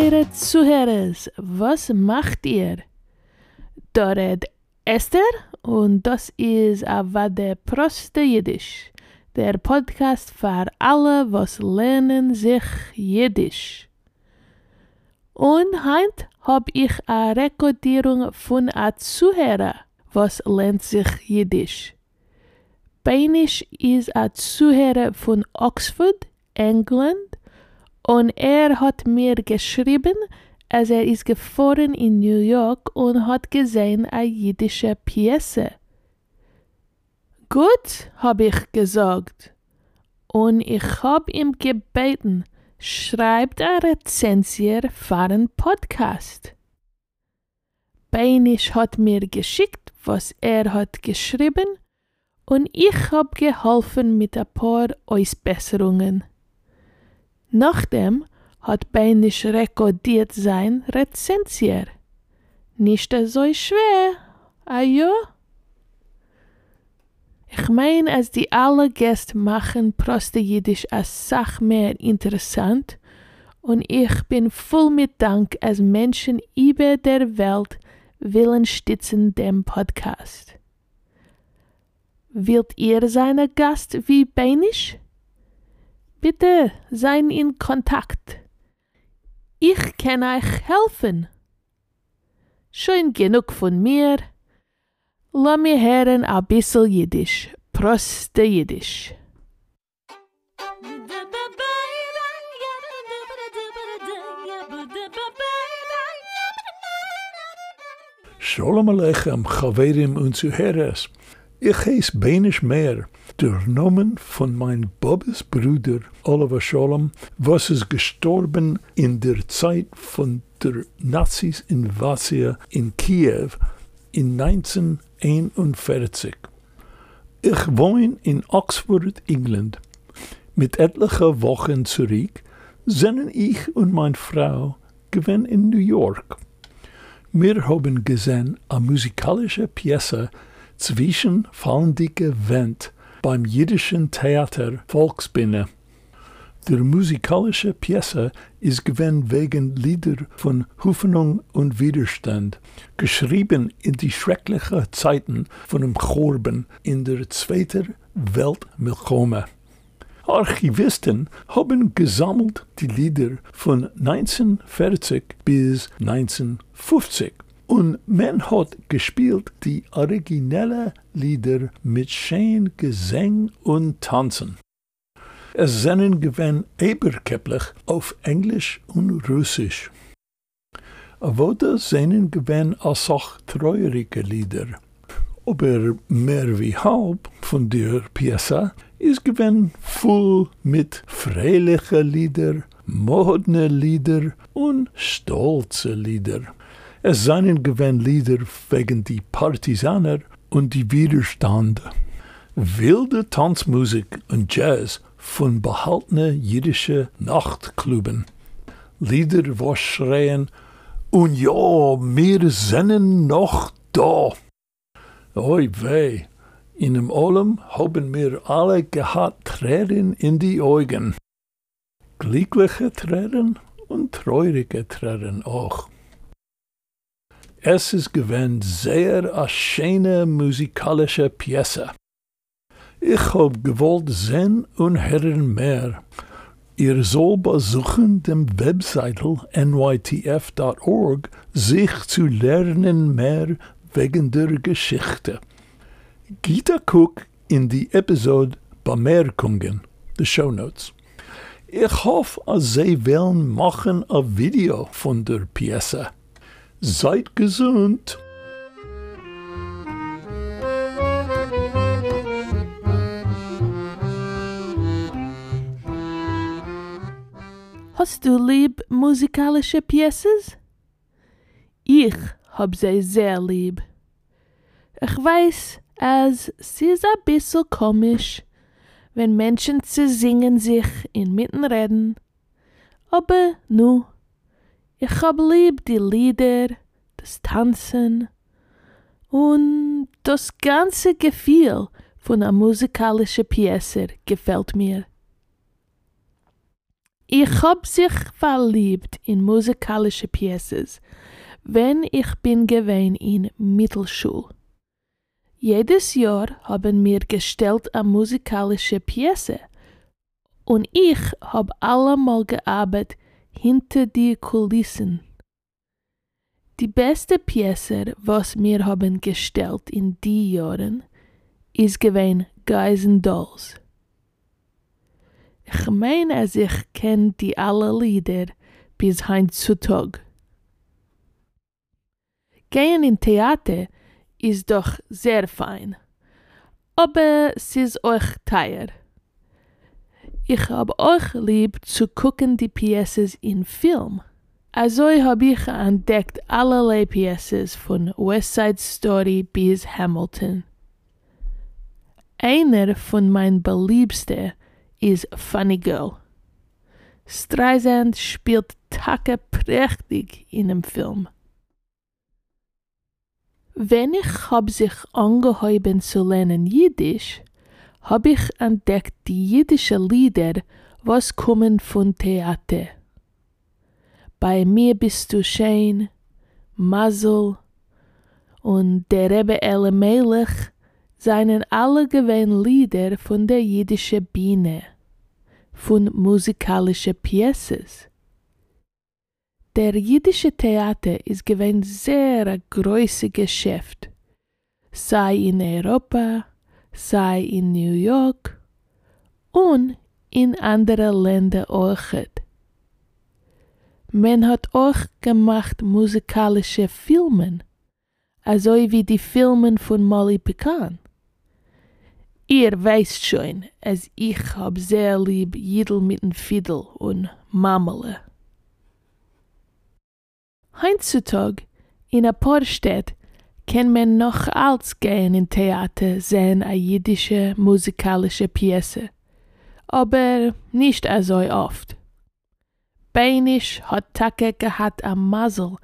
eure Zuhörers, was macht ihr? Da redet Esther und das ist Avade Proste Jiddisch, der Podcast für alle, was lernen sich Jiddisch. Und heint hab ich a Rekordierung von a Zuhörer, was lernt sich Jiddisch. Beinisch ist a Zuhörer von Oxford, England, und er hat mir geschrieben, als er ist gefahren in New York und hat gesehen a jiddische Piese. Gut, hab ich gesagt. Und ich hab ihm gebeten, schreibt a Rezensier für einen Podcast. Beinisch hat mir geschickt, was er hat geschrieben, und ich hab geholfen mit ein paar Ausbesserungen. Nachdem hat Beinisch rekordiert sein Rezensier. Nicht so schwer, ajo? Ich mein, als die alle Gäste machen Proste Jiddisch als Sach mehr interessant und ich bin voll mit Dank, als Menschen über der Welt willen stützen dem Podcast. Wilt ihr seine Gast wie Beinisch? Bitte seien in Kontakt. Ich kann euch helfen. Schön genug von mir. Lass mir hören ein bisschen Jiddisch. Proste Jiddisch. Shalom Aleichem, Chaverim und Zuhörers. Ich heiß Benisch mehr, der Namen von mein Bobes Bruder Oliver Shalom, was ist gestorben in der Zeit von der Nazis-Invasion in Kiew in 1941. Ich wohne in Oxford, England. Mit etlichen Wochen zurück sind ich und meine Frau gewesen in New York. Wir haben gesehen eine musikalische Pièce zwischen Fallendicke Wendt beim jiddischen Theater Volksbühne. Der musikalische Pièce ist gewesen wegen Lieder von Hoffnung und Widerstand, geschrieben in die schrecklichen Zeiten von dem Chorben in der Zweiten Weltmilchome. Archivisten haben gesammelt die Lieder von 1940 bis 1950 und man hat gespielt die originelle Lieder mit schön Gesang und Tanzen. Es sind gewann eberkepplich auf Englisch und Russisch. Das sind gewann als auch treurige Lieder. Aber mehr wie halb von der Pièce ist gewann voll mit freilichen Lieder, modne Lieder und stolze Lieder. Es seien gewann Lieder wegen die Partisaner und die Widerstände. Wilde Tanzmusik und Jazz von behaltene jüdische Nachtklubben. Lieder, was schreien, und ja, wir sind noch da. Oi weh, in dem Olem haben wir alle gehabt Tränen in die Augen. Glückliche Tränen und traurige Tränen auch. Es ist gewesen sehr a schöne musikalische Pièce. Ich hab gewollt sehen und hören mehr. Ihr soll besuchen dem Webseite nytf.org, sich zu lernen mehr wegen der Geschichte. Gita Cook in die Episode Bemerkungen, the Show Notes. Ich hoffe, Sie wollen machen ein Video von der Pièce. Seid gesund! Hast du lieb musikalische Pieces? Ich hab sie sehr lieb. Ich weiß, es ist ein bisschen komisch, wenn Menschen zu singen sich inmitten reden. Aber nu, ich hab lieb die Lieder, das Tanzen und das ganze Gefühl von einer musikalischen Pièce gefällt mir. Ich hab sich verliebt in musikalische Pieces, wenn ich bin gewesen in Mittelschule. Jedes Jahr haben wir gestellt eine musikalische Piese und ich hab allemal gearbeitet hinter die Kulissen. Die beste Piese, was wir haben gestellt in die Jahren, ist gewesen Guys and Dolls. Ich meine, als ich kenn die alle Lieder bis heutzutage. Gehen in Theater ist doch sehr fein, aber es ist euch teuer. Ich hab euch lieb zu gucken die Pieces in Film. Also hab ich entdeckt allerlei Pieces von West Side Story bis Hamilton. Einer von meinen beliebsten ist Funny Girl. Streisand spielt Tacke prächtig in dem Film. Wenn ich hab sich angeheuben zu lernen Jiddisch, hab ich entdeckt die jiddische Lieder, was kommen von Theater. Bei mir bist du schön, Mazel und der Rebbe Elle Melech seien alle gewähn Lieder von der jiddische Biene, von musikalische Pieces. Der jiddische Theater ist gewähn sehr ein größe Geschäft, sei in Europa, sei in New York und in andere Länder auch. Man hat auch gemacht musikalische Filme, also wie die Filme von Molly Pecan. Ihr weißt schon, als ich hab sehr lieb Jidl mit dem Fiddle und Mamele. Heutzutage in ein paar Städten kann man noch als gehen in Theater sehen eine jiddische musikalische Piese, aber nicht so oft. Beinisch hat Take gehabt am Masel,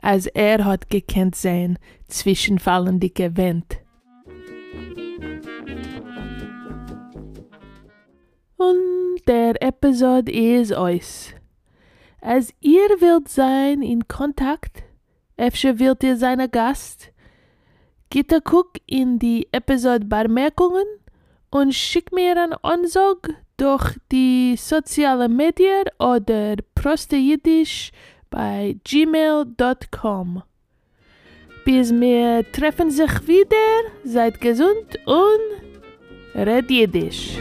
als er hat gekannt sehen zwischenfallende Wind. Und der Episode ist euch. Als ihr wilt sein in Kontakt, öfter wilt ihr sein Gast, a guck in die Episode Bemerkungen und schick mir ein Ansag durch die sozialen Medien oder proste Jiddisch bei gmail.com. Bis wir treffen sich wieder, seid gesund und red Jiddisch.